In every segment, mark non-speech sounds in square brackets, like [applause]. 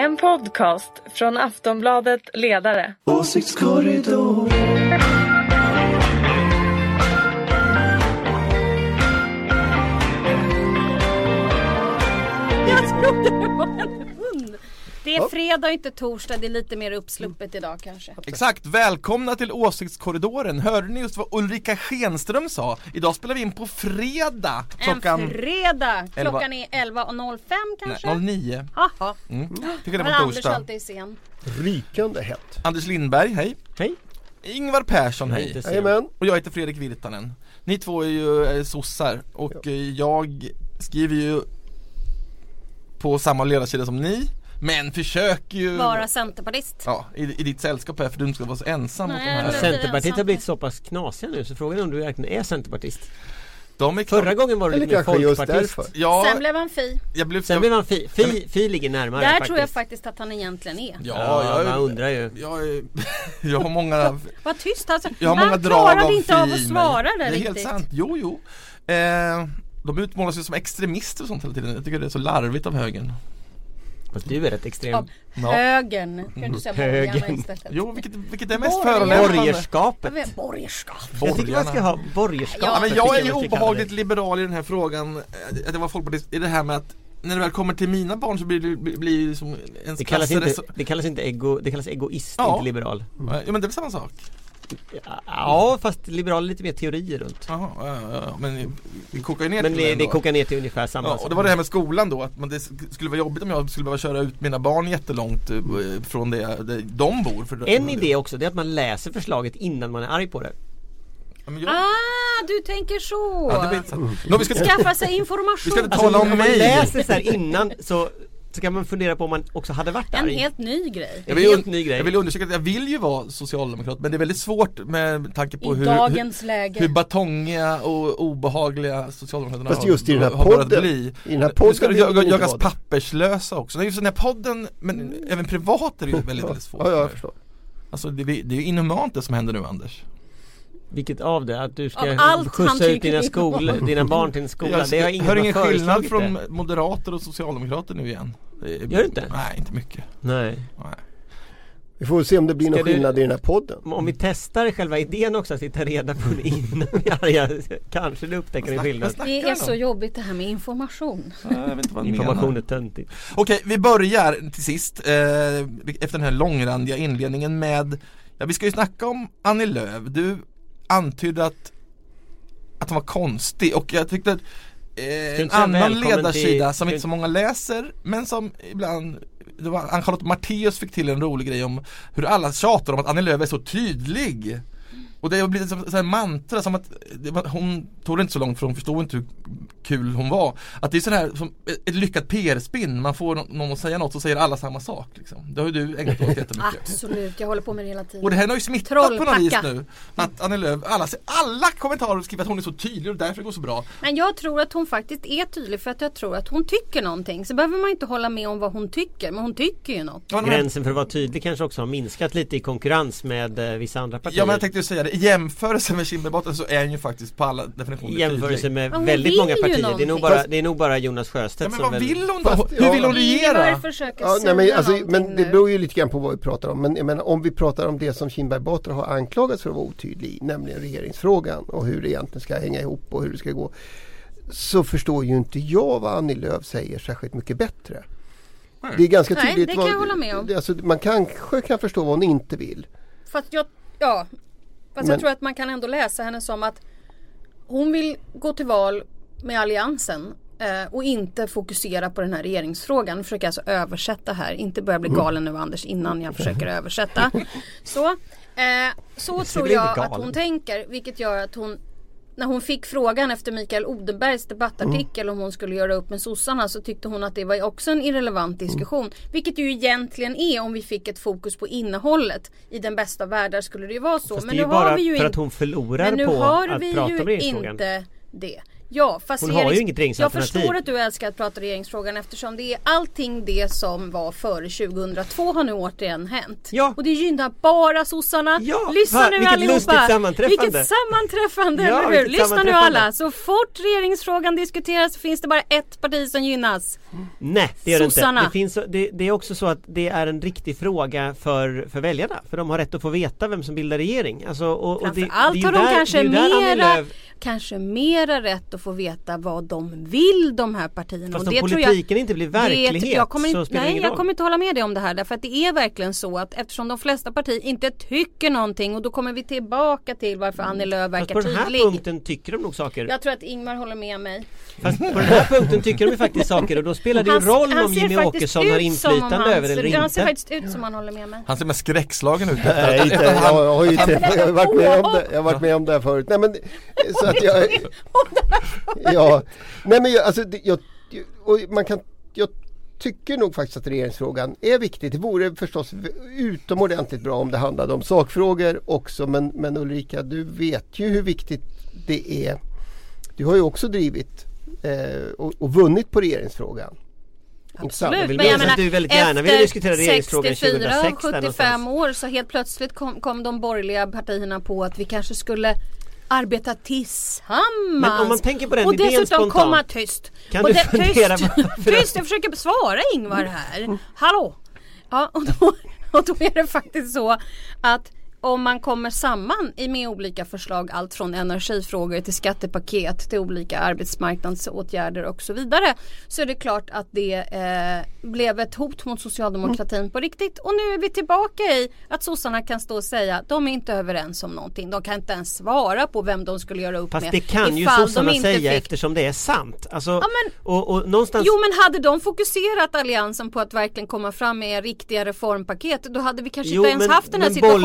En podcast från Aftonbladet Ledare. Åsiktskorridor. Jag trodde det var en. Det är fredag och inte torsdag, det är lite mer uppsluppet idag kanske. Exakt, välkomna till Åsiktskorridoren. Hörde ni just vad Ulrika Schenström sa? Idag spelar vi in på fredag klockan En fredag! Klockan är 11.05 kanske? nej, 09. Jaha. Mm. Tycker det Men var på Anders torsdag. alltid är sen. Rykande hett. Anders Lindberg, hej. Hej. Ingvar Persson, hej. Jajamän. Och jag heter Fredrik Virtanen. Ni två är ju eh, sossar och eh, jag skriver ju på samma ledarsida som ni men försöker ju Vara centerpartist. Ja, i, i ditt sällskap här för du ska vara så ensam mot de Nej, här men- Centerpartiet har blivit så pass knasiga nu så frågan är om du verkligen är centerpartist De är Förra gången var du lite mer folkpartist. Ja, Sen blev han fi. jag blev Sen blev han Fi, Fi, fi ligger närmare Där faktiskt. tror jag faktiskt att han egentligen är. Ja, Ja, jag, man undrar ju Jag, är, [laughs] jag har många Vad tyst alltså. Jag har många han drag av inte av fi att i svara där Det är riktigt. helt sant, jo jo eh, De utmålas ju som extremister och sånt hela tiden Jag tycker det är så larvigt av högern Fast du är rätt extrem Av Ja. högern. Kan du säga borgarna istället? Jo, vilket, vilket är mest förolämpande Borgerskapet Borgerskap. Jag tycker man ska ha borgerskap Ja, men Jag är ju obehagligt liberal i den här frågan eh, Att jag var folkpartist, i det här med att när det väl kommer till mina barn så blir det blir, som en det kallas, inte, det kallas inte ego, det kallas egoist, Ja. inte liberal Ja men det är väl samma sak? Ja fast liberal är lite mer teorier runt Jaha, ja, ja, men vi kokar ju ner Men till det, det kokar ner till ungefär samma Ja, och det var det här med skolan då, att man, det sk- skulle vara jobbigt om jag skulle behöva köra ut mina barn jättelångt eh, från det, det de bor för En idé också, det är att man läser förslaget innan man är arg på det jag, Ah, du tänker så! ja, det blir. Nå, vi ska, Skaffa sig vi information. ska inte tala om om man mig! läser så här innan så, så kan man fundera på om man också hade varit En arg helt ny grej. Jag En vill, helt ny grej. jag vill undersöka att jag vill ju vara socialdemokrat men det är väldigt svårt med tanke på I hur, dagens hur, läge. hur batongiga och obehagliga Socialdemokraterna Fast har, just i den här har podden, bli. i den här Nu podden ska det jag- göras papperslösa också. Nej, just den här podden, men även privat är det ju väldigt, väldigt svårt. Ja, ja, jag förstår. Alltså det, det är ju inhumant det som händer nu Anders. Vilket av det? Att du ska skjutsa ut dina, skol, dina barn till en skola? Jag, det har ingen hör ingen skillnad från det. moderater och socialdemokrater nu igen. Är- Gör du inte? Nej, inte mycket. Nej. Nej. Vi får se om det blir Ska någon du- skillnad i den här podden. Om vi testar själva idén också, att vi tar reda på det innan vi är arga, kanske det upptäcker en skillnad. Det är så jobbigt det här med information. Ja, Jag vet inte vad han Information är töntigt. Okej, vi börjar till sist eh, efter den här långrandiga inledningen med Ja, vi ska ju snacka om Annie Lööf. Du antydde att att hon var konstig och jag tyckte att eh, en annan ledarsida till- som inte så många läser men som ibland det var Ann-Charlotte Matteus fick till en rolig grej om hur alla tjatar om att Annie Lööf är så tydlig. Och det har blivit här mantra som att var, hon tog det inte så långt för hon förstod inte hur kul hon var. Att det är sådär som ett- ett lyckat PR-spinn, man får nå- någon att säga något så säger alla samma sak. Liksom. Det har ju du ägnat dig åt jättemycket. Absolut, jag håller på med det hela tiden. Och det här har ju smittat på något Trollpacka. vis nu. Att Annie Lööf, alla, alla kommentarer skriver att hon är så tydlig och därför det går så bra. Men jag tror att hon faktiskt är tydlig för att jag tror att hon tycker någonting. Så behöver man inte hålla med om vad hon tycker, men hon tycker ju något. Gränsen för att vara tydlig kanske också har minskat lite i konkurrens med eh, vissa andra partier. ja men jag tänkte ju säga det, i jämförelse med Kindbergbotten så är hon ju faktiskt på alla definitioner I jämförelse med Men väldigt många partier. Det är, nog bara, det är nog bara Jonas Sjöstedt Ja men som vad vill hon då? Hur vill hon regera? Ja, säga nej, men, alltså, men det beror ju lite grann på vad vi pratar om. Men jag menar, om vi pratar om det som Kinberg Batra har anklagats för att vara otydlig i, nämligen regeringsfrågan och hur det egentligen ska hänga ihop och hur det ska gå. Så förstår ju inte jag vad Annie Lööf säger särskilt mycket bättre. Det är ganska Nej, tydligt. det kan vad, jag hålla med om. Alltså, man kanske kan förstå vad hon inte vill. Fast jag, ja. Fast Men- jag tror att man kan ändå läsa henne som att hon vill gå till val med alliansen eh, och inte fokusera på den här regeringsfrågan. Försöker alltså översätta här, inte börja bli Mm. galen nu Anders innan jag försöker översätta. [laughs] Så, eh, så tror jag att hon tänker vilket gör att hon när hon fick frågan efter Mikael Odenbergs debattartikel Mm. om hon skulle göra upp med sossarna så tyckte hon att det var också en irrelevant diskussion. Vilket det ju egentligen är om vi fick ett fokus på innehållet. I den bästa av världar skulle det ju vara så. Fast Men det är nu ju har bara vi ju för in- att hon förlorar Men nu på har att vi prata ju om inte det. Ja, fast Hon har ju inget Jag regeringsalternativ. förstår att du älskar att prata regeringsfrågan eftersom det är allting det som var före 2002 har nu återigen hänt. Ja. Och det gynnar bara sossarna. Ja, Lyssna va, nu vilket allihopa. lustigt sammanträffande. Vilket sammanträffande, Ja, eller hur? Lyssna nu alla. Så fort regeringsfrågan diskuteras finns det bara ett parti som gynnas. Nej det gör det inte. Det, finns, det, det är också så att det är en riktig fråga för, för väljarna. För de har rätt att få veta vem som bildar regering. Alltså, och, och det, Framförallt det är ju har de där- kanske det mera, kanske mera rätt att få veta vad de vill de här partierna. Fast Och om det tror jag- politiken inte blir verklighet det, jag kommer så inte, spelar Nej ingen jag roll. kommer inte hålla med dig om det här därför att det är verkligen så att eftersom de flesta partier inte tycker någonting och då kommer vi tillbaka till varför Annie Lööf Fast verkar på den här tydlig. punkten tycker de nog saker. Jag tror att Ingmar håller med mig. Fast på den här punkten tycker de ju faktiskt saker och då spelar det ju roll om Jimmy faktiskt Åkesson har inflytande han över eller Han ser inte. faktiskt ut som han håller med mig. Han ser mer skräckslagen ut. Nej, inte, jag, jag har ju jag har varit med om det, jag har varit med om det här förut. Nej men så att jag... [laughs] Ja, nej men jag, alltså jag, och man kan, jag tycker nog faktiskt att regeringsfrågan är viktig. Det vore förstås utomordentligt bra om det handlade om sakfrågor också men, men Ulrika du vet ju hur viktigt det är. Du har ju också drivit eh, och, och vunnit på regeringsfrågan. Absolut, vill men jag menar du väldigt gärna ville efter diskutera regeringsfrågan 64 och 2006 där 75 någonstans. år så helt plötsligt kom, kom de borgerliga partierna på att vi kanske skulle arbeta tillsammans. Men om man tänker på den och idén dessutom spontant, komma tyst. kan och du fundera tyst, tyst, jag försöker besvara Ingvar här. Hallå! Ja, och då, [laughs] och då är det faktiskt så att om man kommer samman i med olika förslag, allt från energifrågor till skattepaket till olika arbetsmarknadsåtgärder och så vidare. Så är det klart att det eh, blev ett hot mot socialdemokratin på riktigt. Och nu är vi tillbaka i att sossarna kan stå och säga att de är inte överens om någonting. De kan inte ens svara på vem de skulle göra upp Fast med. det kan ju sossarna säga fick eftersom det är sant. Alltså, men- och, och någonstans Jo men hade de fokuserat alliansen på att verkligen komma fram med riktiga reformpaket då hade vi kanske Jo, inte ens men- haft den här men situationen.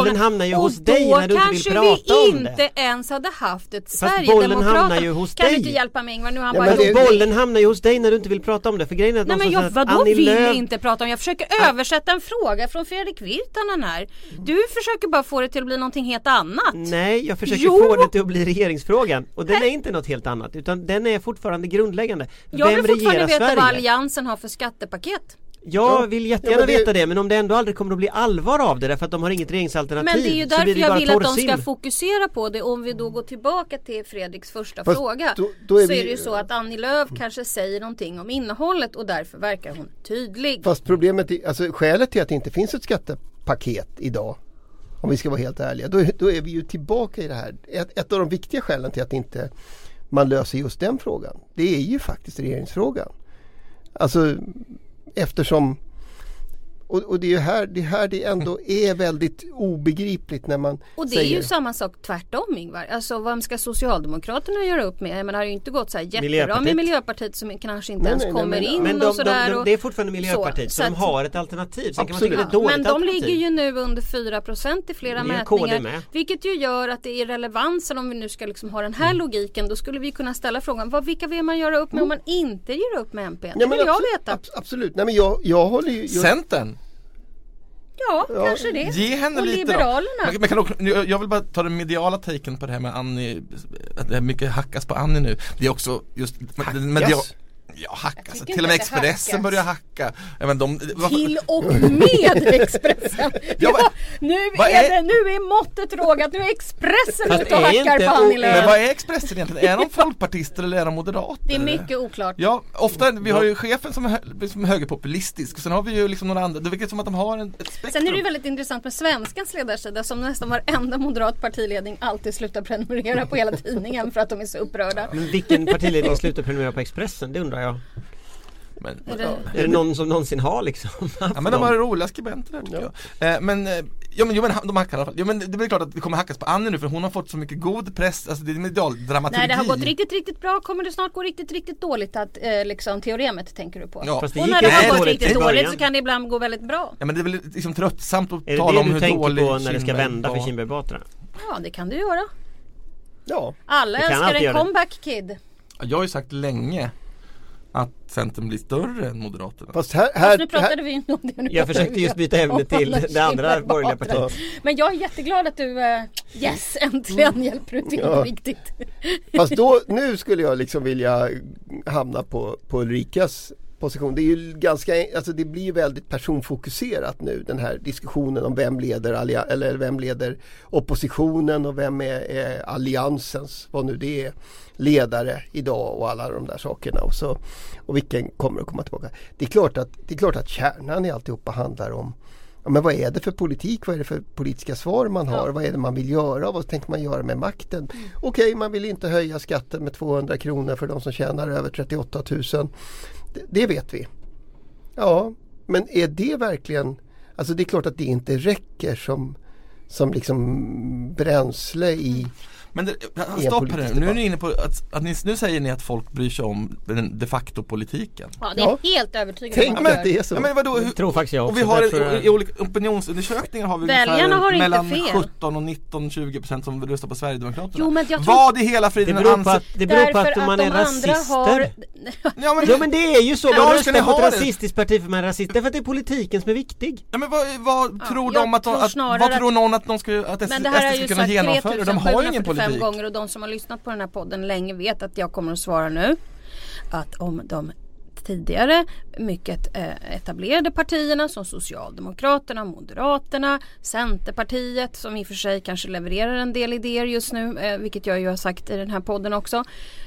Hamnar ju och hos dig när du inte vill prata kanske vi om det. inte ens hade haft ett Fast bollen hamnar ju hos kan dig. du inte hjälpa mig Ingvar? Nu har han Ja, bara men det- Bollen hamnar ju hos dig när du inte vill prata om det. För grejen är att Nej men jag, vadå vill Lööf- inte prata om? Jag försöker översätta en fråga från Fredrik Virtanen här. Du försöker bara få det till att bli någonting helt annat. Nej, jag försöker Jo! få det till att bli regeringsfrågan. Och den är inte något helt annat. Utan den är fortfarande grundläggande. Jag Vem vill fortfarande veta Sverige? vad alliansen har för skattepaket. Jag vill jättegärna Ja, det- veta det men om det ändå aldrig kommer att bli allvar av det därför att de har inget regeringsalternativ Men det är ju därför jag vill att de ska fokusera på det. Om vi då går tillbaka till Fredriks första Fast fråga. då- då är så vi- är det ju så att Annie Lööf kanske säger någonting om innehållet och därför verkar hon tydlig. Fast problemet, är, alltså skälet till att det inte finns ett skattepaket idag om vi ska vara helt ärliga, då, är- då är vi ju tillbaka i det här. Ett, ett av de viktiga skälen till att inte man löser just den frågan, det är ju faktiskt regeringsfrågan. Alltså eftersom och, och det är ju här det, här det ändå är väldigt obegripligt när man Och det säger är ju samma sak tvärtom Ingvar. Alltså vem ska Socialdemokraterna göra upp med? Jag menar, det har ju inte gått så här jättebra Miljöpartiet. med Miljöpartiet som kanske inte Nej, ens nej, nej, kommer men- in Men de, och de, sådär. de, och- det är fortfarande Miljöpartiet så, så de att- har ett alternativ. Sen kan man Absolut. tycka det är men de alternativ. ligger ju nu under 4% i flera mätningar. med. Vilket ju gör att det är relevansen om vi nu ska liksom ha den här logiken. Då skulle vi kunna ställa frågan vad, vilka vill man göra upp med om man inte gör upp med MP? Det Ja, men vill jag veta. abs- absolut, nej men jag, jag håller ju jag, Centern, Ja, kanske det. ge henne och lite Liberalerna. då. Men, men kan också, jag vill bara ta den mediala taken på det här med Annie, att det är mycket hackas på Annie nu. Det är också just den media, Ja, hackas. tycker Till och med Expressen börjar hacka. Ja, men de, Till och [laughs] med Expressen. [laughs] Ja, ja, vad- nu, är är- det, nu är måttet rågat. Nu är Expressen ute och är hackar inte på Annie Lööf. Men vad är Expressen egentligen? Är de [laughs] folkpartister eller är de moderater? Det är mycket oklart. Ja, ofta, vi har ju chefen som är, som är högerpopulistisk, sen har vi ju liksom några andra, det verkar som att de har en, ett spektrum. Sen är det ju väldigt intressant med svenskans ledarsida som nästan varenda moderat partiledning alltid slutar prenumerera på hela tidningen för att de är så upprörda. Men vilken partiledning slutar prenumerera på Expressen? Det undrar jag. Men, Är det- Är det någon som någonsin har liksom [laughs] Ja men de har roliga skribenter där tycker jag. Eh, men, eh, ja men, jo, men de hackar i alla fall. Ja men det blir klart att det kommer hackas på Annie nu för hon har fått så mycket god press, alltså det är medialdramaturgi. Nej det har gått riktigt, riktigt bra. Kommer det snart gå riktigt, riktigt dåligt att eh, liksom teoremet tänker du på? Ja. Fast det Och när det har gått dåligt riktigt dåligt början. så kan det ibland gå väldigt bra. Ja men det är väl liksom tröttsamt att Är det tala om det hur du tänker på när det ska vända för. Kinberg Batra? Ja det kan du göra. ja, Alla alltid en det. comeback kid. Ja, Jag har ju sagt länge att Centern blir större än Moderaterna. Fast här, Fast här, nu pratade här vi inte om det. Nu Jag försökte just byta ämne till det andra borgerliga partiet. Men jag är jätteglad att du, eh, yes äntligen hjälper du till Ja. riktigt. fast då, nu skulle jag liksom vilja hamna på, på Ulrikas position. Det är ju ganska, alltså det blir ju väldigt personfokuserat nu den här diskussionen om vem leder, eller vem leder oppositionen och vem är, är alliansens, vad nu det är, ledare idag och alla de där sakerna. Och, så, och vilken kommer att komma tillbaka. Det är klart att, det är klart att kärnan i alltihopa handlar om Ja, men vad är det för politik? Vad är det för politiska svar man har? Ja. Vad är det man vill göra? Vad tänker man göra med makten? Okej, man vill inte höja skatten med 200 kronor för de som tjänar över 38 000. Det, vet vi. Ja, men är det verkligen... Alltså det är klart att det inte räcker som, som liksom bränsle i... Men det, en stopp här nu, nu är ni inne på att, att ni, nu säger ni att folk bryr sig om den de facto politiken. Ja, det är Ja. helt övertygad Tänk om att att det är så. Ja, men vadå, hur, Det tror faktiskt jag och också. vi har är- i, i olika opinionsundersökningar har vi Väljarna ungefär har inte mellan fel. 17 och 19, 20 procent som röstar på Sverigedemokraterna. Jo, men jag tror- Vad i hela Det friden beror på att, det beror på Därför att man är rasister. har... [laughs] Ja men, Ja men det är ju så, Ja, man röstar ni på ett ha det? rasistiskt parti för man är rasist. Därför att det är politiken som är viktig. ja, men vad, vad Ja, tror jag de att, de, tror att vad att- tror någon att de ska, att SD, det ska kunna genomföra? De har ju ingen 3745 politik. gånger och de som har lyssnat på den här podden länge vet att jag kommer att svara nu. Att om de tidigare mycket eh, etablerade partierna som Socialdemokraterna, Moderaterna, Centerpartiet som i och för sig kanske levererar en del idéer just nu, eh, vilket jag ju har sagt i den här podden också,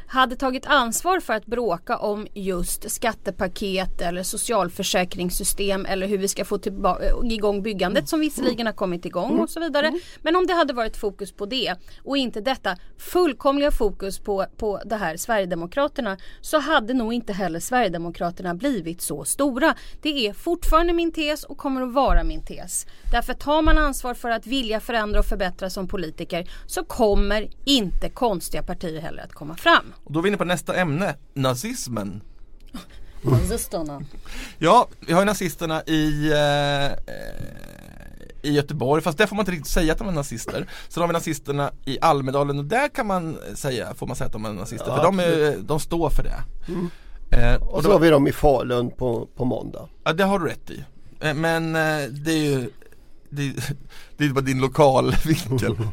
hade tagit ansvar för att bråka om just skattepaket eller socialförsäkringssystem eller hur vi ska få eh, igång byggandet som visserligen har kommit igång och så vidare. Men om det hade varit fokus på det och inte detta fullkomliga fokus på, på det här Sverigedemokraterna så hade nog inte heller Sverigedemokraterna blivit så stora. Det är fortfarande min tes och kommer att vara min tes. Därför tar man ansvar för att vilja förändra och förbättra som politiker så kommer inte konstiga partier heller att komma fram. Och då är vi inne på nästa ämne, nazismen. Nazisterna. Ja, vi har ju nazisterna i, eh, i Göteborg, fast där får man inte riktigt säga att de är nazister. Sen har vi nazisterna i Almedalen och där kan man säga, får man säga att de är nazister, Ja, för de, är, de står för det. Eh, och Och så då, har vi dem i Falun på, på måndag. ja, det har du rätt i. Eh, men eh, det är ju det, det är bara din lokalvinkel. [laughs]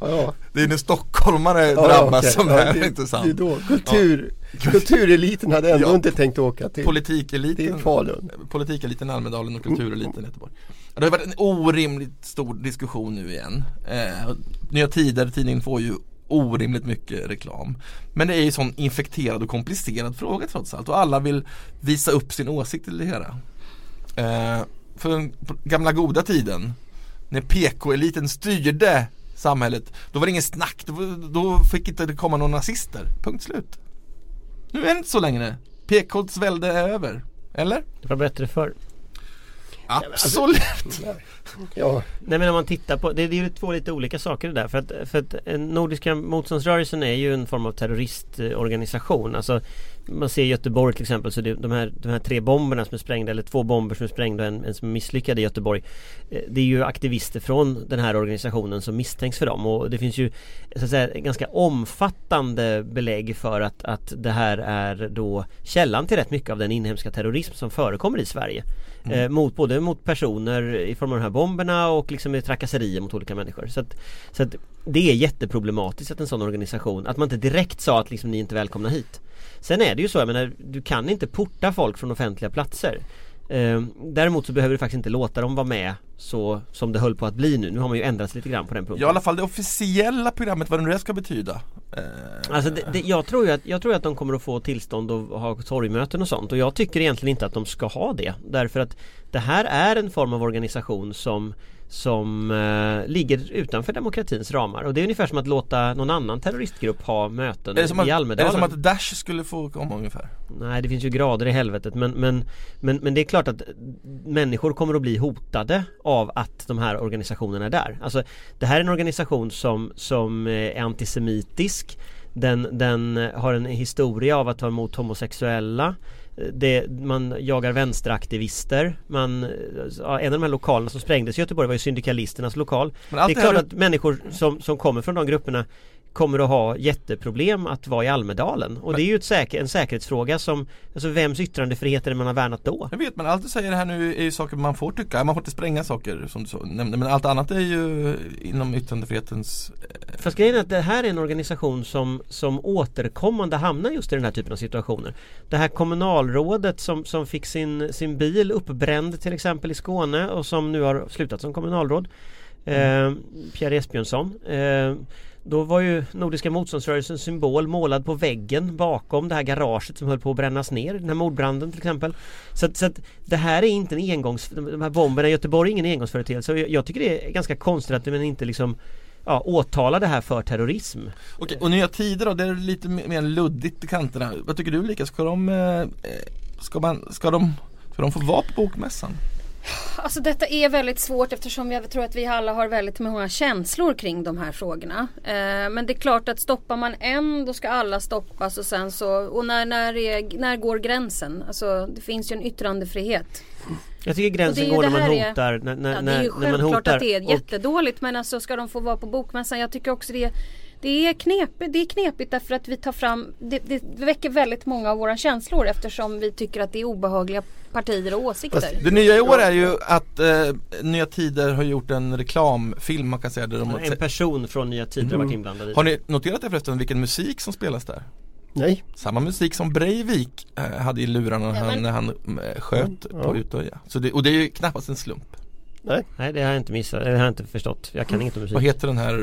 ja. Det är när stockholmare Ja, drabbas okej. som Ja, det här är Det är intressant. då kultur, [laughs] kultureliten hade ändå Ja. inte tänkt åka till, Politikeliten till Falun. politikeliten Almedalen och kultureliten i Göteborg. Ja, Det har varit en orimligt stor diskussion nu igen. Eh, Nya Tider, tidningen får ju orimligt mycket reklam. Men det är ju sån infekterad och komplicerad fråga trots allt och alla vill visa upp sin åsikt i det hela. Eh, för den gamla goda tiden när PK-eliten styrde samhället då var det ingen snack, då, då fick inte det komma några nazister. Punkt slut. Nu är det inte så längre. PKs välde är över. Eller? Det var bättre förr. Absolut! Ja, Nej men om man tittar på, det är ju två lite olika saker det där för att, för att eh, Nordiska motståndsrörelsen är ju en form av terroristorganisation. Alltså Man ser i Göteborg till exempel så det, de, här, de här tre bomberna som är sprängda eller två bomber som är sprängda och en, en som är misslyckad i Göteborg eh, Det är ju aktivister från den här organisationen som misstänks för dem. Och det finns ju så att säga, ganska omfattande belägg för att, att det här är då källan till rätt mycket av den inhemska terrorism som förekommer i Sverige Mm. eh, mot, Både mot personer i form av de här bomberna och liksom i trakasserier mot olika människor. Så att, så att det är jätteproblematiskt att en sån organisation, att man inte direkt sa att liksom ni är inte välkomna hit. Sen är det ju så, jag menar, du kan inte porta folk från offentliga platser. Däremot så behöver du faktiskt inte låta dem vara med så som det höll på att bli nu. Nu har man ju ändrat lite grann på den punkten. Ja i alla fall det officiella programmet, vad det nu det ska betyda. Eh, Alltså det, det, jag, tror ju att, jag tror att de kommer att få tillstånd att ha torgmöten och sånt och jag tycker egentligen inte att de ska ha det därför att det här är en form av organisation som som eh, ligger utanför demokratins ramar och det är ungefär som att låta någon annan terroristgrupp ha möten i är det Almedalen. som att Dash skulle få komma ungefär? Nej det finns ju grader i helvetet men, men, men, men det är klart att människor kommer att bli hotade av att de här organisationerna är där. Alltså det här är en organisation som, som är antisemitisk den, den har en historia av att vara emot homosexuella det, man jagar vänsteraktivister man, ja, En av de här lokalerna som sprängdes i Göteborg var ju syndikalisternas lokal. Det är klart du- att människor som, som kommer från de grupperna kommer att ha jätteproblem att vara i Almedalen. Och det är ju säker, en säkerhetsfråga som, alltså vems yttrandefrihet är det man har värnat då? Jag vet men allt du säger det här nu är ju saker man får tycka. Man får inte spränga saker som du nämnde. Men allt annat är ju inom yttrandefrihetens eh, Fast grejen är att det här är en organisation som, som återkommande hamnar just i den här typen av situationer. Det här kommunalrådet som, som fick sin, sin bil uppbränd till exempel i Skåne och som nu har slutat som kommunalråd. Eh, Pierre Esbjörnsson. Eh, då var ju Nordiska motståndsrörelsens symbol målad på väggen bakom det här garaget som höll på att brännas ner. Den här mordbranden till exempel. Så, att, så att det här är inte en engångs... De här bomberna i Göteborg är ingen engångsföreteelse. Jag, jag tycker det är ganska konstigt att man inte liksom ja, åtala det här för terrorism. Okej, och Nya Tider då, det är lite mer luddigt i kanterna. Vad tycker du Ulrika? Ska de, eh, eh, ska man, ska de, ska de få vara på bokmässan? Alltså detta är väldigt svårt eftersom jag tror att vi alla har väldigt många känslor kring de här frågorna. Eh, men det är klart att stoppar man en då ska alla stoppas och sen så och när, när, är, när går gränsen? Alltså det finns ju en yttrandefrihet. Jag tycker gränsen går när man här är- hotar. När, när, Ja, det är ju när, när man självklart hotar. att det är jättedåligt men alltså ska de få vara på bokmässan? Jag tycker också det är det är, knepigt, det är knepigt därför att vi tar fram, det, det väcker väldigt många av våra känslor eftersom vi tycker att det är obehagliga partier och åsikter. Fast Det nya i år är ju att eh, Nya Tider har gjort en reklamfilm man kan säga där de har, En person från Nya Tider har varit inblandad i har ni noterat det förresten vilken musik som spelas där? Nej, Samma musik som Breivik eh, hade i lurarna när Ja, han, när han eh, sköt Ja. på Utöja. Så det, och det är ju knappast en slump. nej. Nej det har jag inte missat, det har jag inte förstått. Jag kan inget om Vad musik. heter den här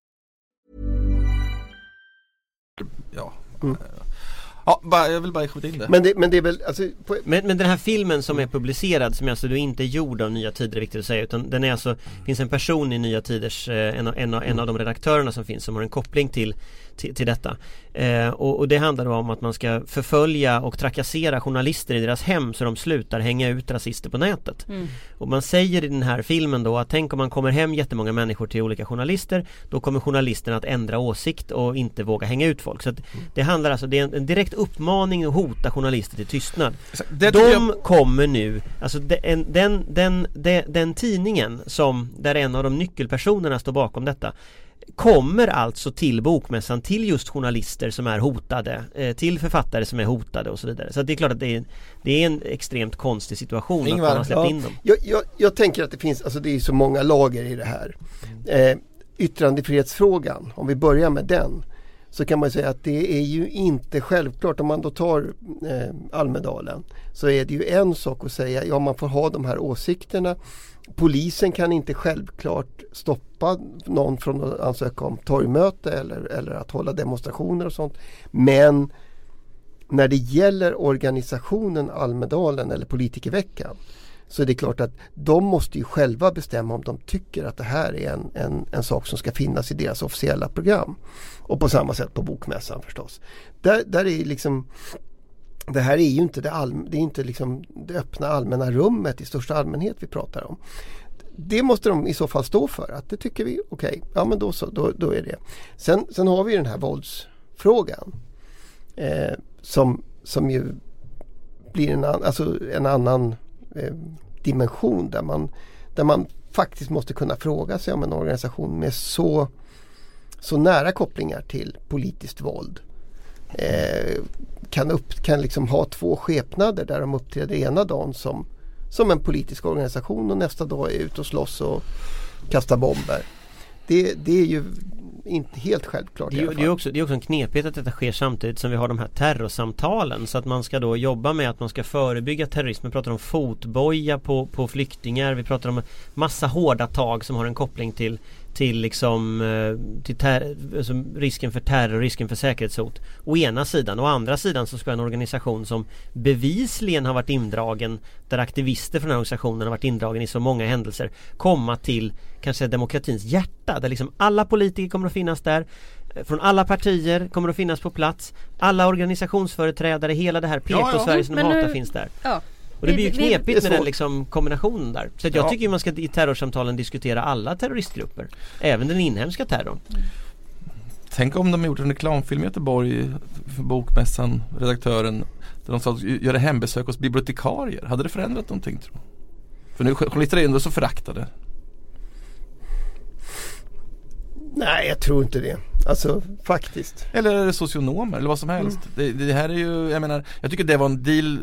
Ja, Mm. ja bara, jag vill bara skjuta in det. Men, det, men det är väl, alltså, på, Men, men den här filmen som är publicerad som alltså då inte är gjord av Nya Tider är viktigt att säga utan den är alltså finns en person i Nya Tiders, eh, en, av- en, av- en av de redaktörerna som finns som har en koppling till, till, till detta. Eh, och, och det handlar då om att man ska förfölja och trakassera journalister i deras hem så de slutar hänga ut rasister på nätet. Och man säger i den här filmen då att tänk om man kommer hem jättemånga människor till olika journalister Då kommer journalisterna att ändra åsikt och inte våga hänga ut folk. Så att det handlar alltså, det är en, en direkt uppmaning att hota journalister till tystnad. Det De jag, kommer nu, alltså den, den, den, den, den tidningen som, där en av de nyckelpersonerna står bakom detta Kommer alltså till bokmässan till just journalister som är hotade eh, Till författare som är hotade och så vidare. Så det är klart att det är, det är en extremt konstig situation Ingvar, att man har släppt ja. in dem. Jag, jag, jag tänker att det finns, alltså det är så många lager i det här. Eh, yttrandefrihetsfrågan, om vi börjar med den. Så kan man säga att det är ju inte självklart, om man då tar eh, Almedalen. Så är det ju en sak att säga, ja man får ha de här åsikterna. Polisen kan inte självklart stoppa någon från att ansöka om torgmöte eller, eller att hålla demonstrationer och sånt. Men när det gäller organisationen Almedalen eller Politikerveckan så är det klart att de måste ju själva bestämma om de tycker att det här är en, en, en sak som ska finnas i deras officiella program. Och på samma sätt på Bokmässan förstås. Där, där är liksom det här är ju inte det, all, det, är inte liksom det öppna allmänna rummet i största allmänhet vi pratar om. Det måste de i så fall stå för, att det tycker vi, okej, ja men då så, då, då är det. Sen, sen har vi den här våldsfrågan eh, som, som ju blir en, an, alltså en annan eh, dimension där man, där man faktiskt måste kunna fråga sig om en organisation med så, så nära kopplingar till politiskt våld eh, kan, upp, kan liksom ha två skepnader där de uppträder ena dagen som, som en politisk organisation och nästa dag är ute och slåss och kastar bomber. Det, det är ju inte helt självklart Det det, är också, det är också en knepighet att detta sker samtidigt som vi har de här terrorsamtalen så att man ska då jobba med att man ska förebygga terrorism. Vi pratar om fotboja på, på flyktingar, vi pratar om massa hårda tag som har en koppling till, till liksom eh, till ter- alltså risken för terror, risken för säkerhetshot å ena sidan. Å andra sidan så ska en organisation som bevisligen har varit indragen där aktivister från den här organisationen har varit indragen i så många händelser komma till kanske demokratins hjärta där liksom alla politiker kommer att finnas där eh, från alla partier kommer att finnas på plats Alla organisationsföreträdare, hela det här PK Ja, ja. Som de Men nu- hatar finns där Ja. Och det blir ju knepigt med den liksom kombinationen där. Så att jag Ja. tycker man ska i terrorsamtalen diskutera alla terroristgrupper. Även den inhemska terrorn. Tänk om de gjort en reklamfilm i Göteborg för Bokmässan, redaktören Där de sa att göra hembesök hos bibliotekarier. Hade det förändrat någonting tro? För nu journalister är ändå så föraktade. Nej, jag tror inte det. Alltså faktiskt. Eller är det socionomer eller vad som helst. Det, det här är ju, jag menar, jag tycker det var en deal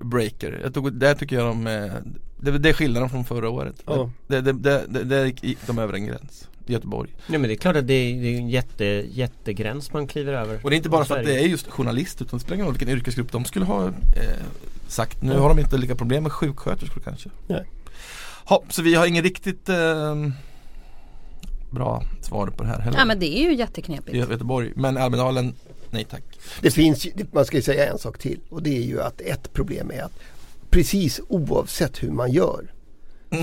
breaker. Jag tog, där tycker jag de, eh, det, det är skillnaden från förra året. Ja. Det, det, det, det, gick de över en gräns Göteborg. Ja men det är klart att det är, det är en jätte, jättegräns man kliver över. Och det är inte bara för att det är just journalist utan det spelar ingen roll vilken yrkesgrupp de skulle ha eh, sagt. Nu har de inte lika problem med sjuksköterskor kanske. Nej. Ha, så vi har ingen riktigt eh, bra svar på det här heller. Ja men det är ju I jätteknepigt. Göteborg. Men Almedalen, nej tack. Det finns, ju- man ska ju säga en sak till och det är ju att ett problem är att precis oavsett hur man gör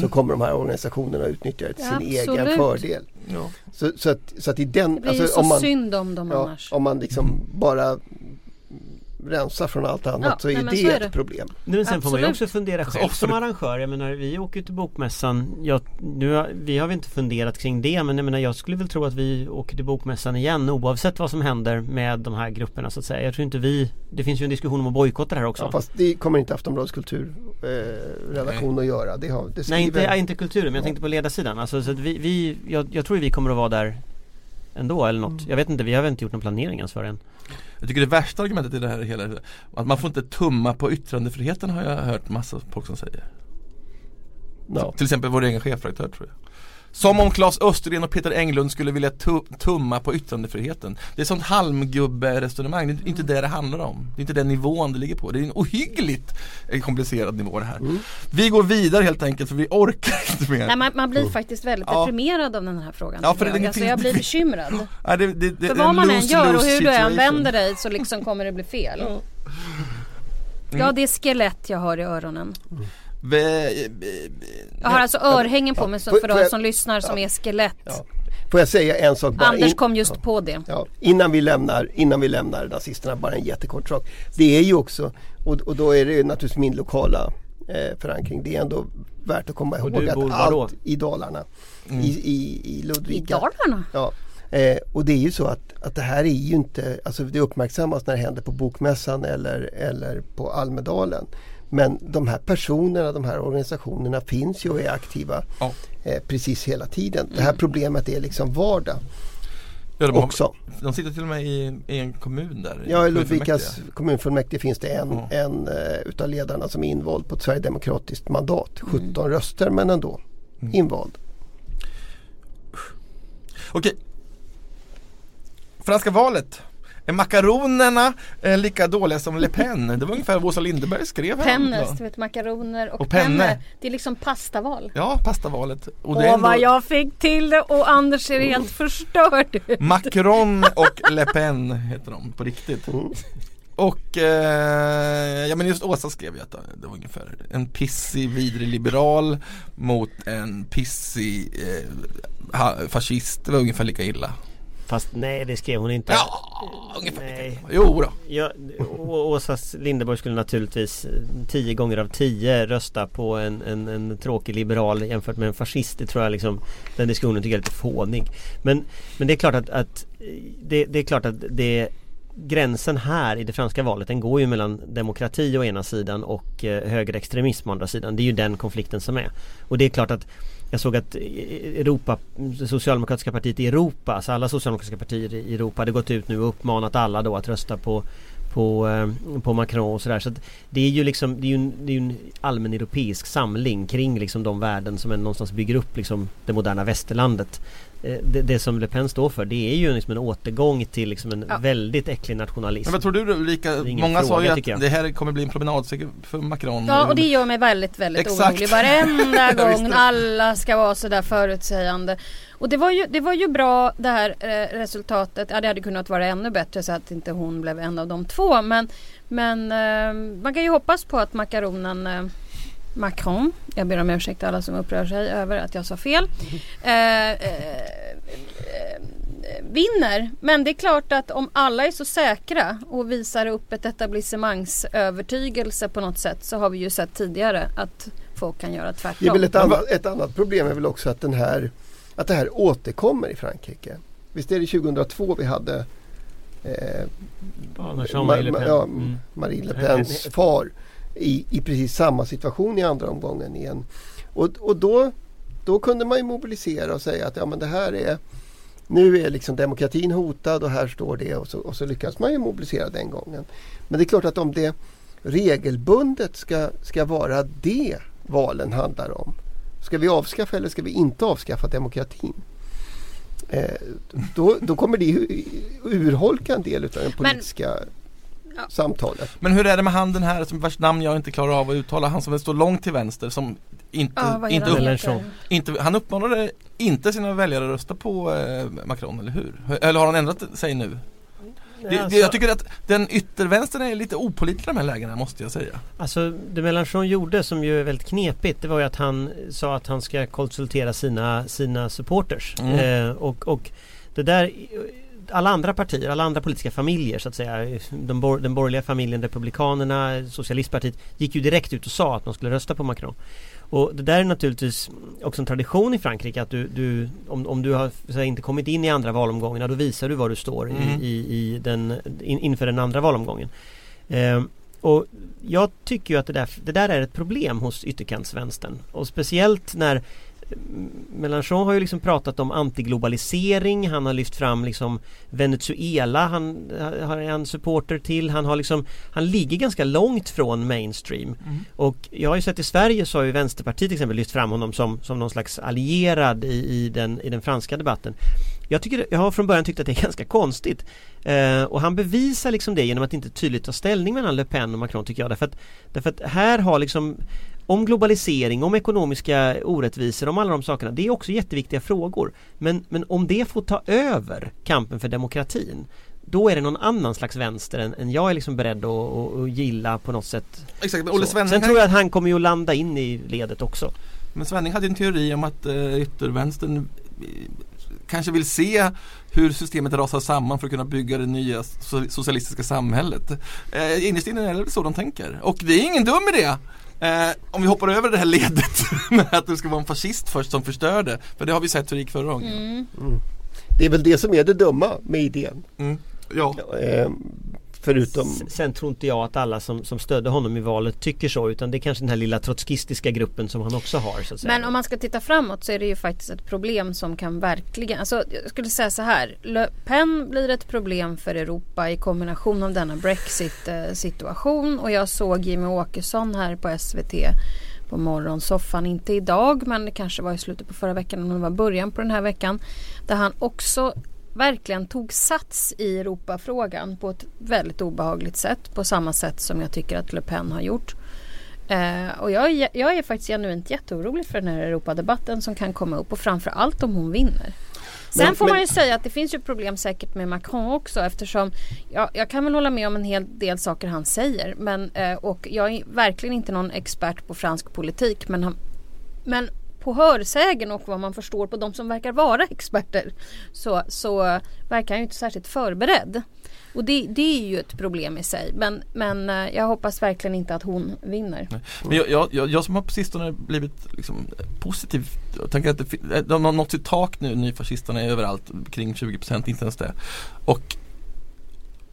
så kommer de här organisationerna utnyttja det till sin egen Absolut. fördel. Ja. Så, så, att, så att i den, Det blir ju alltså, så om man, synd om dem ja, annars. om man liksom bara rensar från allt annat Ja, så är nej, det så är ett det. problem. Nej, men sen får man ju Absolut. också fundera själv som arrangör. Jag menar vi åker ju till Bokmässan. Jag, nu har, vi har väl inte funderat kring det men jag menar jag skulle väl tro att vi åker till Bokmässan igen oavsett vad som händer med de här grupperna så att säga. Jag tror inte vi Det finns ju en diskussion om att bojkotta det här också. Ja, fast det kommer inte Aftonbladets kulturredaktion eh, att göra. Det har, det Nej skriver- inte, ja, inte kulturen men jag tänkte på ledarsidan. Alltså, så att vi, vi, jag, jag tror vi kommer att vara där ändå eller något. Jag vet inte, vi har väl inte gjort någon planering ens för det än. Jag tycker det värsta argumentet i det här hela Att man får inte tumma på yttrandefriheten har jag hört massa folk som säger. Ja. Till exempel vår egen chefredaktör tror jag. Som om Claes Östergren och Peter Englund skulle vilja tu- tumma på yttrandefriheten. Det är sånt halmgubbe-resonemang. Det är inte det det handlar om. Det är inte den nivån det ligger på. Det är en ohyggligt komplicerad nivå det här. Vi går vidare helt enkelt för vi orkar inte mer. Nej, man, man blir faktiskt väldigt Ja. deprimerad av den här frågan. Ja, för det- jag. det alltså, jag blir bekymrad. [laughs] Nej, det, det, det För vad man än gör och hur du än vänder dig så liksom [laughs] kommer det bli fel. Mm. Ja det är skelett jag har i öronen. Ve- Jag har alltså örhängen på mig så för de som lyssnar som är skelett. Ja. Får jag säga en sak bara? Anders kom just på det. Ja, innan, vi lämnar, innan vi lämnar nazisterna, bara en jättekort sak. Det är ju också, och, och då är det naturligtvis min lokala eh, förankring, det är ändå värt att komma ihåg att allt i Dalarna, i, i, i I Ludvika. Dalarna? Ja, eh, och det är ju så att, att det här är ju inte, alltså det uppmärksammas när det händer på Bokmässan eller, eller på Almedalen. Men de här personerna, de här organisationerna finns ju och är aktiva Ja. eh, precis hela tiden. Det Mm. här problemet är liksom vardag Ja, de, också. de sitter till och med i, i en kommun där. Ja, i. Ludvikas kommunfullmäktige finns det en, Ja. en uh, utav ledarna som är invald på ett sverigedemokratiskt mandat. Mm. 17 röster men ändå invald. Okej. Franska valet. Är makaronerna eh, lika dåliga som Le Pen? Det var ungefär vad Åsa Linderberg skrev. Pennes, du vet makaroner och, Och penne. penne. Det är liksom pastaval. Ja, pastavalet. Och Åh är vad ändå jag fick till det och Anders ser helt förstörd ut. Macron och Le Pen heter de på riktigt. Och eh, ja men just Åsa skrev ju att det var ungefär en pissig vidrig liberal mot en pissig eh, fascist. Det var ungefär lika illa. Fast nej det skrev hon inte. Ja, ungefär Nej. Jo då. Ja, Åsa Linderborg skulle naturligtvis eh, tio gånger av tio rösta på en, en, en tråkig liberal jämfört med en fascist. Det tror jag liksom Den diskussionen tycker jag är lite fånig. Men, men det är klart att, att eh, det, det är klart att det Gränsen här i det franska valet den går ju mellan demokrati å ena sidan och eh, högerextremism å andra sidan. Det är ju den konflikten som är. Och det är klart att jag såg att Europa, det socialdemokratiska partiet i Europa, alltså alla socialdemokratiska partier i Europa hade gått ut nu och uppmanat alla då att rösta på på, eh, på Macron och sådär. Så det är ju liksom det är ju en, det är en allmän europeisk samling kring liksom de värden som någonstans bygger upp liksom det moderna västerlandet eh, det, det som Le Pen står för det är ju liksom en återgång till liksom en Ja. väldigt äcklig nationalism. Men vad tror du Ulrika? Många sa fråga, ju tycker jag. att det här kommer bli en promenadseger för Macron. Ja och det gör mig väldigt väldigt Exakt. orolig varenda [laughs] gång alla ska vara sådär förutsägande. Och det var ju, det var ju bra det här eh, resultatet. Ja det hade kunnat vara ännu bättre så att inte hon blev en av de två. Men, men eh, man kan ju hoppas på att makaronen eh, Macron, jag ber om ursäkt alla som upprör sig över att jag sa fel. [laughs] Eh, eh, eh, vinner. Men det är klart att om alla är så säkra och visar upp ett etablissemangsövertygelse på något sätt så har vi ju sett tidigare att folk kan göra tvärtom. Det är väl ett, annat, ett annat problem är väl också att, den här, att det här återkommer i Frankrike. Visst är det 2002 vi hade eh, ja, Mm. Marine Le Pens far i, i precis samma situation i andra omgången igen. Och, och då, då kunde man ju mobilisera och säga att ja, men det här är nu är liksom demokratin hotad och här står det och så, och så lyckas man ju mobilisera den gången. Men det är klart att om det regelbundet ska, ska vara det valen handlar om. Ska vi avskaffa eller ska vi inte avskaffa demokratin? Eh, då, då kommer det urholka en del av det politiska Ja. samtalet. Men hur är det med han den här som vars namn jag inte klarar av att uttala, han som står långt till vänster som inte, Ja, inte, upp, inte han uppmanade inte sina väljare att rösta på eh, Macron, eller hur? Eller har han ändrat sig nu? Det, alltså, det, jag tycker att den yttervänstern är lite opålitlig i de här lägena måste jag säga. Alltså det Mélenchon gjorde som ju är väldigt knepigt det var ju att han sa att han ska konsultera sina, sina supporters. Mm. Eh, och, och det där alla andra partier, alla andra politiska familjer så att säga de bor, Den borgerliga familjen, Republikanerna, Socialistpartiet gick ju direkt ut och sa att man skulle rösta på Macron. Och det där är naturligtvis också en tradition i Frankrike att du, du om, om du har säga, inte kommit in i andra valomgången då visar du var du står Mm. i, i, den, in, inför den andra valomgången. Eh, och jag tycker ju att det där, det där är ett problem hos ytterkantsvänstern. Och speciellt när Mélenchon har ju liksom pratat om antiglobalisering, han har lyft fram liksom Venezuela, han har en supporter till, han har liksom Han ligger ganska långt från mainstream. Och jag har ju sett i Sverige så har ju Vänsterpartiet till exempel lyft fram honom som, som någon slags allierad i, i, den, i den franska debatten. Jag, tycker, jag har från början tyckt att det är [laughs] ganska konstigt. Eh, och han bevisar liksom det genom att inte tydligt ta ställning mellan Le Pen och Macron tycker jag. Därför att, därför att här har liksom om globalisering, om ekonomiska orättvisor, om alla de sakerna. Det är också jätteviktiga frågor. Men, men om det får ta över kampen för demokratin då är det någon annan slags vänster än, än jag är liksom beredd att, att, att gilla på något sätt. Exakt, Olle Så. Svenning, Sen tror jag att han kommer ju att landa in i ledet också. men Svenning hade en teori om att eh, yttervänstern eh, kanske vill se hur systemet rasar samman för att kunna bygga det nya so- socialistiska samhället. Eh, innerst inne är det så de tänker. Och det är ingen dum idé. Eh, om vi hoppar över det här ledet [laughs] med att det ska vara en fascist först som förstör det. För det har vi sett hur det gick förra gången. Mm. Det är väl det som är det dumma med idén. Mm. Ja. Eh, förutom Sen tror inte jag att alla som, som stödde honom i valet tycker så utan det är kanske den här lilla trotskistiska gruppen som han också har så att säga. Men om man ska titta framåt så är det ju faktiskt ett problem som kan verkligen, alltså jag skulle säga så här. Le Pen blir ett problem för Europa i kombination av denna Brexit situation och jag såg Jimmy Åkesson här på SVT på morgonsoffan, inte idag men det kanske var i slutet på förra veckan och det var början på den här veckan. Där han också verkligen tog sats i Europafrågan på ett väldigt obehagligt sätt. På samma sätt som jag tycker att Le Pen har gjort. Eh, och jag, är- jag är faktiskt genuint jätteorolig för den här Europadebatten som kan komma upp och framförallt om hon vinner. Sen Men- får man men- ju säga att det finns ju problem säkert med Macron också eftersom ja, jag kan väl hålla med om en hel del saker han säger. Men, eh, och jag är verkligen inte någon expert på fransk politik men, han, men på hörsägen och vad man förstår på de som verkar vara experter så, så verkar han ju inte särskilt förberedd. Och det, det är ju ett problem i sig. Men, men eh, jag hoppas verkligen inte att hon vinner. Men jag, jag, jag, jag som har på sistone blivit liksom positiv Jag tänker att det, de har nått sitt tak nu, nyfascisterna är överallt kring 20% inte ens det. Och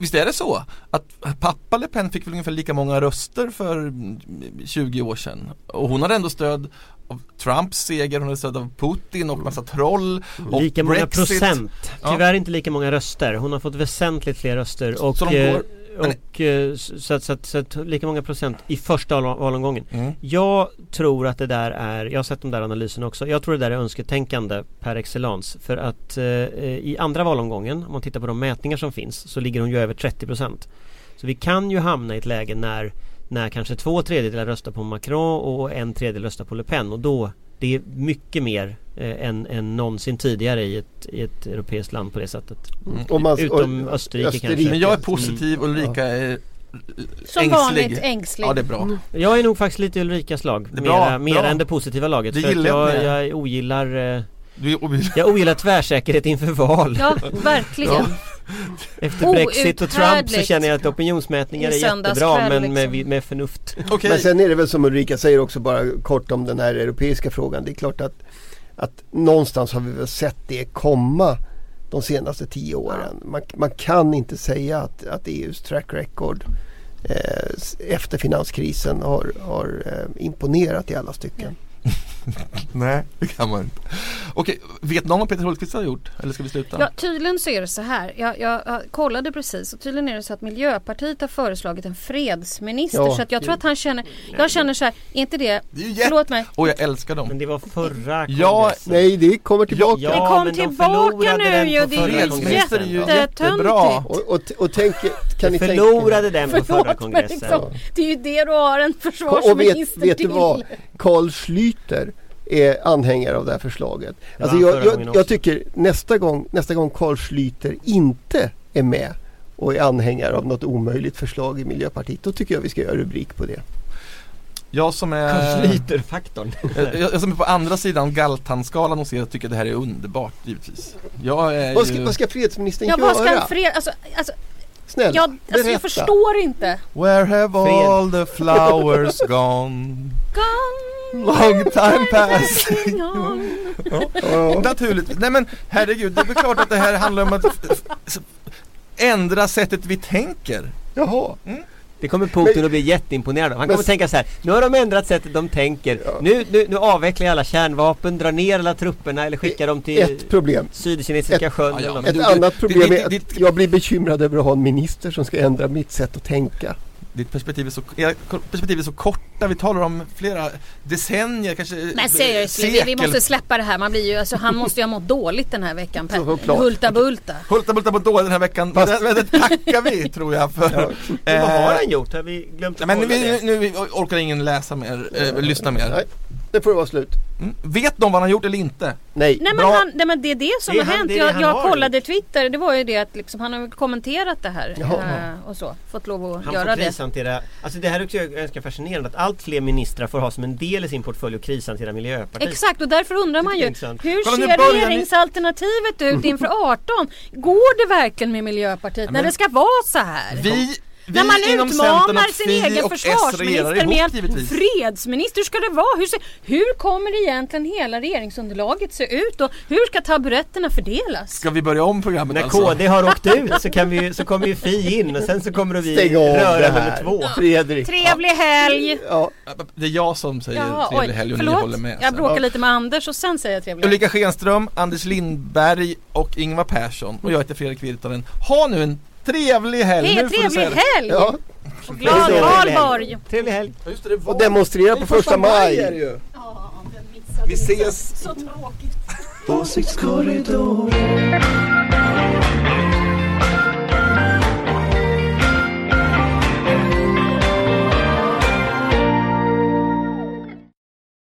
Visst är det så att pappa Le Pen fick väl ungefär lika många röster för mm, 20 år sedan och hon hade ändå stöd av Trumps seger, hon hade stöd av Putin och massa troll och Lika många Brexit. procent. Ja. Tyvärr inte lika många röster. Hon har fått väsentligt fler röster och Så de eh, går- och, eh, så, att- så, att- så att lika många procent i första val- valomgången. Mm. Jag tror att det där är, jag har sett de där analyserna också, jag tror det där är önsketänkande per excellens. För att eh, i andra valomgången, om man tittar på de mätningar som finns, så ligger hon ju över 30%. Så vi kan ju hamna i ett läge när, när kanske två tredjedelar röstar på Macron och en tredjedel röstar på Le Pen och då det är mycket mer eh, än, än någonsin tidigare i ett, i ett europeiskt land på det sättet. Och man- Utom och- Österrike, kanske. Men jag är Mm. positiv och Ulrika är Som ängslig. vanligt ängslig. Ja det är bra. Jag är nog faktiskt lite Ulrikas lag. Det bra, mera, bra. än det positiva laget. Det för jag jag, ogillar eh, Jag ogillar tvärsäkerhet inför val. Ja, verkligen. [laughs] Efter Brexit och Trump så känner jag att opinionsmätningar är jättebra men med, liksom. med förnuft. Okej. Men sen är det väl som Ulrika säger också bara kort om den här europeiska frågan. Det är klart att, att någonstans har vi väl sett det komma de senaste tio åren. Man, man kan inte säga att, att EUs track record eh, efter finanskrisen har, har eh, imponerat i alla stycken. [laughs] Nej, det kan man inte. Okej, vet någon vad Peter Hultqvist har gjort? Eller ska vi sluta? Ja, tydligen så är det så här. Jag, jag, jag kollade precis och tydligen är det så att Miljöpartiet har föreslagit en fredsminister. Ja, så att jag tror att han känner, jag känner så här, är inte det, Det är förlåt mig. Och jag älskar dem. Men det var förra Ja, kongressen. Nej, det kommer tillbaka. Ja, det kom de tillbaka nu den ju, det är ju jättetöntigt. jättebra. Och, och, och tänk, kan ni tänka Förlorade den på förra men kongressen. liksom, det är ju det du har en Och vet, försvarsminister vet du till. vad? Carl Schlüter är anhängare av det här förslaget. Alltså jag, jag, jag tycker nästa gång, nästa gång Carl Schlüter inte är med och är anhängare av något omöjligt förslag i Miljöpartiet. Då tycker jag vi ska göra rubrik på det. Jag som är Sliterfaktorn. [laughs] jag, jag som är på andra sidan Galtanskalan och ser tycker det här är underbart givetvis. Jag är Vad ska, ju... vad ska fredsministern Ja göra? vad ska fred, alltså, alltså, Snälla, jag, alltså jag förstår inte. Where have Fred. all the flowers [laughs] gone? Gone, Long time passing on. Ja. Naturligtvis. Nej men herregud, det är väl klart att det här handlar om att ändra sättet vi tänker. Jaha. Det kommer Putin att bli jätteimponerad av. Han kommer Men- tänka så här. Nu har de ändrat sättet de tänker. Nu, nu, nu avvecklar jag alla kärnvapen, drar ner alla trupperna eller skickar dem till Ett problem. Sydkinesiska Ett- sjön Ja, ja, Ett du- annat det- problem det- är det- att jag blir bekymrad över att ha en minister som ska ändra mitt sätt att tänka. Ditt perspektiv är så, era perspektiv är så korta, vi talar om flera decennier, kanske Men seriously, vi, vi måste släppa det här. Man blir ju, alltså, han måste ju ha mått dåligt den här veckan. Per. Hulta bulta. Hulta bulta på dåligt den här veckan, Fast- det, det tackar vi tror jag för. [laughs] Men vad har Eh, han gjort? Har vi glömt att men vi, det? nu vi orkar ingen läsa mer, eh, lyssna mer. Det får det vara slut. Mm. Vet de vad han har gjort eller inte? Nej. Nej men, han, nej men det är det som Det är har han- hänt. det det Jag, jag kollade Twitter. Det var ju det att liksom, han har kommenterat det här. Eh, och så. Fått lov att Han göra får det. krishantera, alltså det här är också ganska fascinerande att allt fler ministrar får ha som en del i sin portfölj att krishantera Miljöpartiet. Exakt och därför undrar man Det ju intressant. hur Kolla, ser börjar ni- regeringsalternativet ut inför [laughs] 18? Går det verkligen med Miljöpartiet när men- det ska vara så här? Vi när man utmanar sin egen försvarsminister ihop med en givetvis. fredsminister, hur ska det vara? Hur, ser, hur kommer egentligen hela regeringsunderlaget se ut och hur ska taburetterna fördelas? Ska vi börja om programmet När alltså? KD har åkt ut så, kan vi, så kommer ju Fi in och sen så kommer vi röra nummer två. Fredrik. Trevlig helg! Ja, Det är jag som säger Ja, trevlig helg och ni håller med. Jag bråkar lite med Anders och sen säger jag trevlig helg. Ulrika Schenström, Anders Lindberg och Ingvar Persson och jag heter Fredrik Virtanen. Ha nu en trevlig helg! Du trevlig helg! ja. Och glad Trevlig helg. valborg! Trevlig helg! Ja, just det, det var- Och demonstrera på första maj. det ju. Vi ses! Åsiktskorridoren